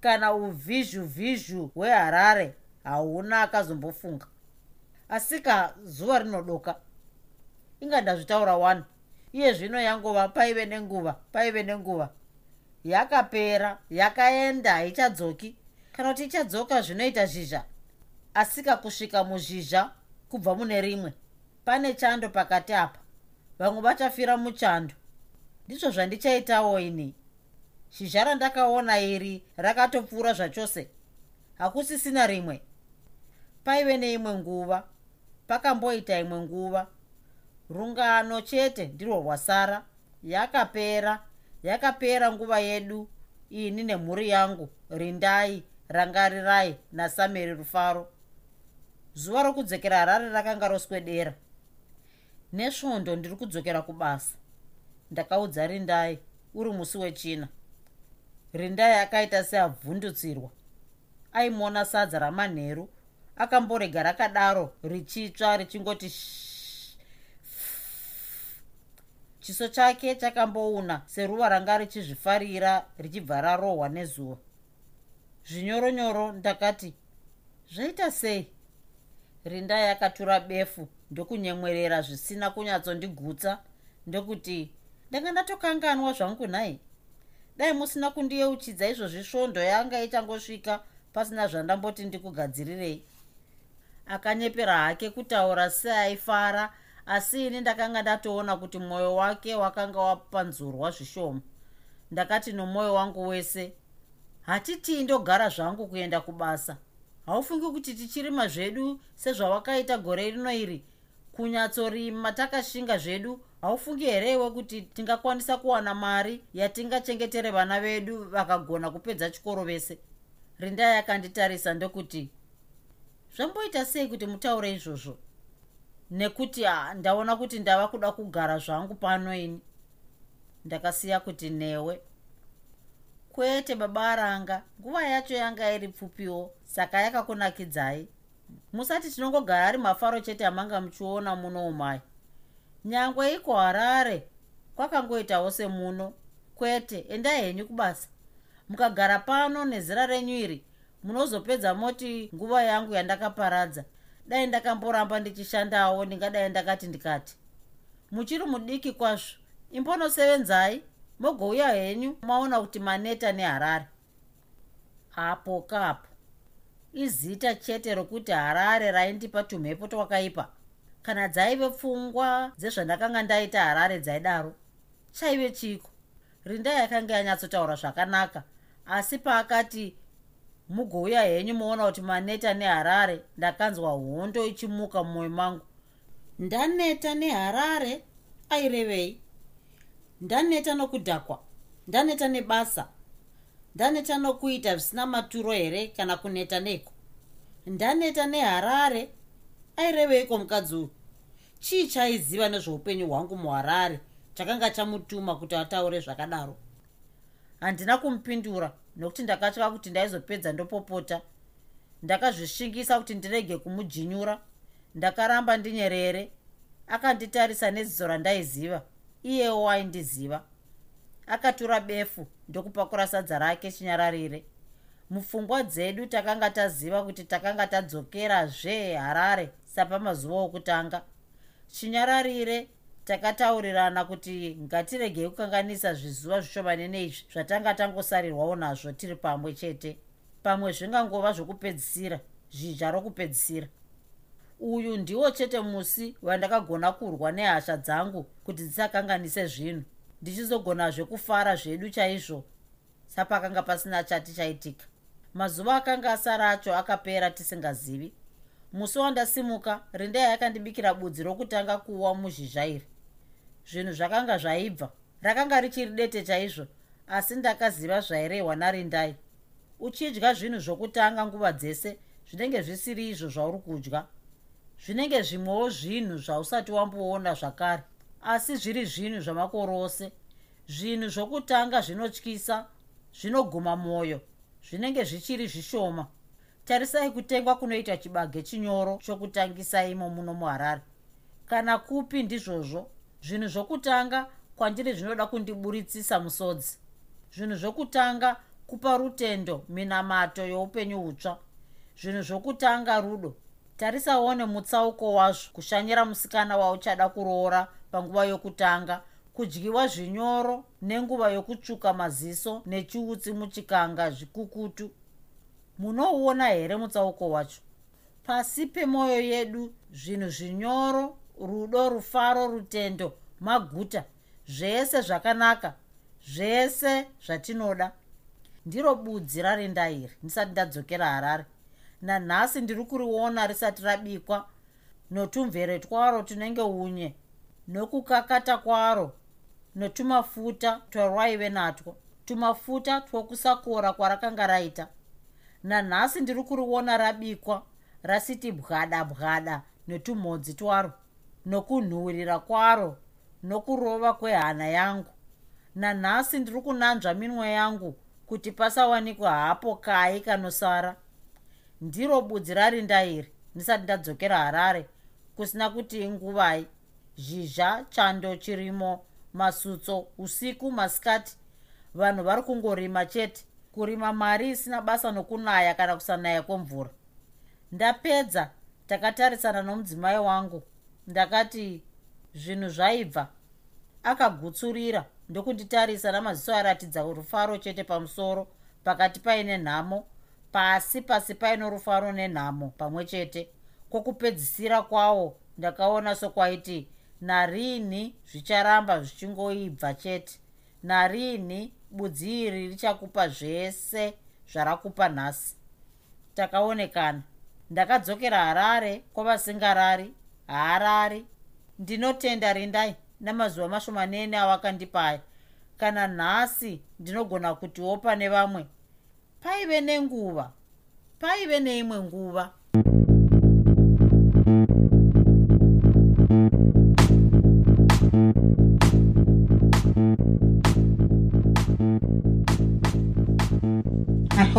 Kana uvhizhuvhizhu hweharare hauna akazombofunga. Asika zuva rinodoka inga ndazvitaura wani iye zvino yangova paive nenguva paive nenguva. Yakapera yakaenda haichadzoki. Kana kuti ichadzoka zvinoita zhizha asika kusvika muzhizha kubva mune rimwe pane chando pakati apa vamwe vachafira muchando. Ndizvo zvandichaitawo ini. Zhizha randakaona iri rakatopfuura zvachose. Hakusisina rimwe. Paive neimwe nguva pakamboita imwe nguva. Rungano chete ndirwo rwasara. Yakapera yakapera nguva yedu ini nemhuri yangu. Rindai rangarirai nasameri rufaro. Zuva rokudzokera harare rakanga roswedera nesvondo ndiri kudzokera kubasa. Ndakaudza rindai uri musi wechina. Rindai akaita seabvundutsirwa aimona sadza ramanheru akamborega rakadaro richitsva richingoti chiso chake chakambouna seruva ranga richizvifarira richibva rarohwa nezuva. Zvinyoronyoro ndakati zvaita sei? Rindai akatura befu ndokunyemwerera zvisina kunyatsondigutsa ndokuti ndanga ndatokanganwa zvangu nhai dai musina kundiyeuchidza izvozvi svondo yanga ichangosvika pasina zvandamboti ndikugadzirirei. Akanyepera hake kutaura seaifara asi ini ndakanga ndatoona kuti mwoyo wake wakanga wapanzurwa zvishoma. Ndakati nomwoyo wangu wese hatitii ndogara zvangu kuenda kubasa. Haufungi kuti tichirima zvedu sezvawakaita gore rino iri kunyatsorima takashinga zvedu haufungi herewe kuti tingakwanisa kuwana mari yatingachengetere vana vedu vakagona kupedza chikoro vese? Rindai akanditarisa ndokuti zvamboita sei kuti mutaure izvozvo? Nekuti ndaona kuti ndava kuda kugara zvangu pano ini. Ndakasiya kuti newe. Kwete baba aranga nguva yacho yanga iri pfupiwo saka yakakunakidzai musati tinongogara ari mafaro chete amanga muchiona muno umai. Nyangwe iko harare kwakangoitawo semuno. Kwete endai henyu kubasa. Mukagara pano nezera renyu iri munozopedza moti nguva yangu yandakaparadza. Dai ndakamboramba ndichishandawo ndingadai ndakati ndikati. Muchiri mudiki kwazvo. Imbonosevenzai mogouya henyu maona kuti maneta neharare. Apo kapo izita chete rokuti harare raindipa tumhepo twakaipa. Kana dzaive pfungwa dzezvandakanga ndaita harare dzaidaro chaive chiko? Rindai yakanga yanyatsotaura zvakanaka asi paakati mugouya henyu moona kuti maneta neharare ndakanzwa hondo ichimuka mumwoyo mangu. Ndaneta neharare? Airevei ndaneta nokudhakwa. Ndaneta nebasa ndaneta nokuita zvisina maturo here kana kuneta neko? Ndaneta neharare? Aireveiko mukadzi uyu? Chii chaiziva nezveupenyu hwangu muharare? Chakanga chamutuma kuti ataure zvakadaro. Handina kumupindura nokuti ndakatya kuti ndaizopedza ndopopota. Ndakazvishingisa kuti ndirege kumujinyura ndakaramba ndinyerere. Akanditarisa neziso randaiziva. Iyewo aindiziva akatura befu ndokupakura sadza rake chinyararire. Mupfungwa dzedu takanga taziva kuti takanga tadzokerazve harare sapamazuva okutanga. Chinyararire takataurirana kuti ngatiregei kukanganisa zvizuva zvishomanene izvi zvatanga tangosarirwawo nazvo tiri pamwe chete. Pamwe zvingangova zvokupedzisira zhizha rokupedzisira. Uyu ndiwo chete musi wandakagona kurwa nehasha dzangu kuti dzisakanganise zvinhu ndichizogonazve kufara zvedu chaizvo sapakanga pasina chati chaitika mazuva akanga asara acho akapera tisingazivi. Musi wandasimuka rindai akandibikira budzi rokutanga kuwa muzhizha iri zvinhu zvakanga zvaibva rakanga richiri dete chaizvo asi ndakaziva zvairehwa narindai. Uchidya zvinhu zvokutanga nguva dzese zvinenge zvisiri izvo zvauri kudya. Zvinenge zvimwewo zvinhu zvausati wamboona zvakare asi zviri zvinhu zvamakore ose. Zvinhu zvokutanga zvinotyisa zvinoguma mwoyo zvinenge zvichiri zvishoma. Tarisai kutengwa kunoita chibage chinyoro chokutangisa imo muno muharare kana kupi ndizvozvo zvinhu zvokutanga kwandiri zvinoda kundiburitsisa musodzi. Zvinhu zvokutanga kupa rutendo minamato youpenyu hutsva. Zvinhu zvokutanga rudo. Tarisaone mutsauko wazvo kushanyira musikana wauchada kuroora panguva yokutanga kudyiwa zvinyoro nenguva yokutsvuka maziso nechiutsi muchikanga zvikukutu. Munouona here mutsauko wacho? Pasi pemwoyo yedu zvinhu zvinyoro rudo rufaro rutendo maguta zvese zvakanaka zvese zvatinoda. Ndiro budzi rarinda iri ndisati ndadzokera harare. Nanhasi ndiri kuriona risati rabikwa notumvere twaro tunenge unye nokukakata kwaro notumafuta twarwaive natwo. Tumafuta twokusakora kwarakanga raita. Nanhasi ndiri kuriona rabikwa rasiti bwada bwada netumhodzi twaro nokunhuhwirira kwaro nokurova kwehana yangu. Nanhasi ndiri kunanzva minwe yangu kuti pasawanikwa hapo kai kanosara. Ndiro budzi rarinda iri ndisati ndadzokera harare kusina kuti inguvai zhizha chando chirimo masutso usiku masikati. Vanhu vari kungorima chete. Kurima mari isina basa nokunaya kana kusanaya kwemvura. Ndapedza takatarisana nomudzimai wangu. Ndakati zvinhu zvaibva. Akagutsurira ndokunditarisa namaziso aratidza rufaro chete pamusoro pakati paine nhamo pasi pasi paino rufaro nenhamo pamwe chete. Kwokupedzisira kwawo ndakaona sokwaiti narini zvicharamba zvichingoibva chete. Narini budzi iri richakupa zvese zvarakupa nhasi. Takaonekana. Ndakadzokera harare kwavasingarari. Haarari ndinotenda rindai. Namazuva mashomanene avakandipa kana nhasi ndinogona kutiwo pane vamwe. Paive nenguva. Paive neimwe nguva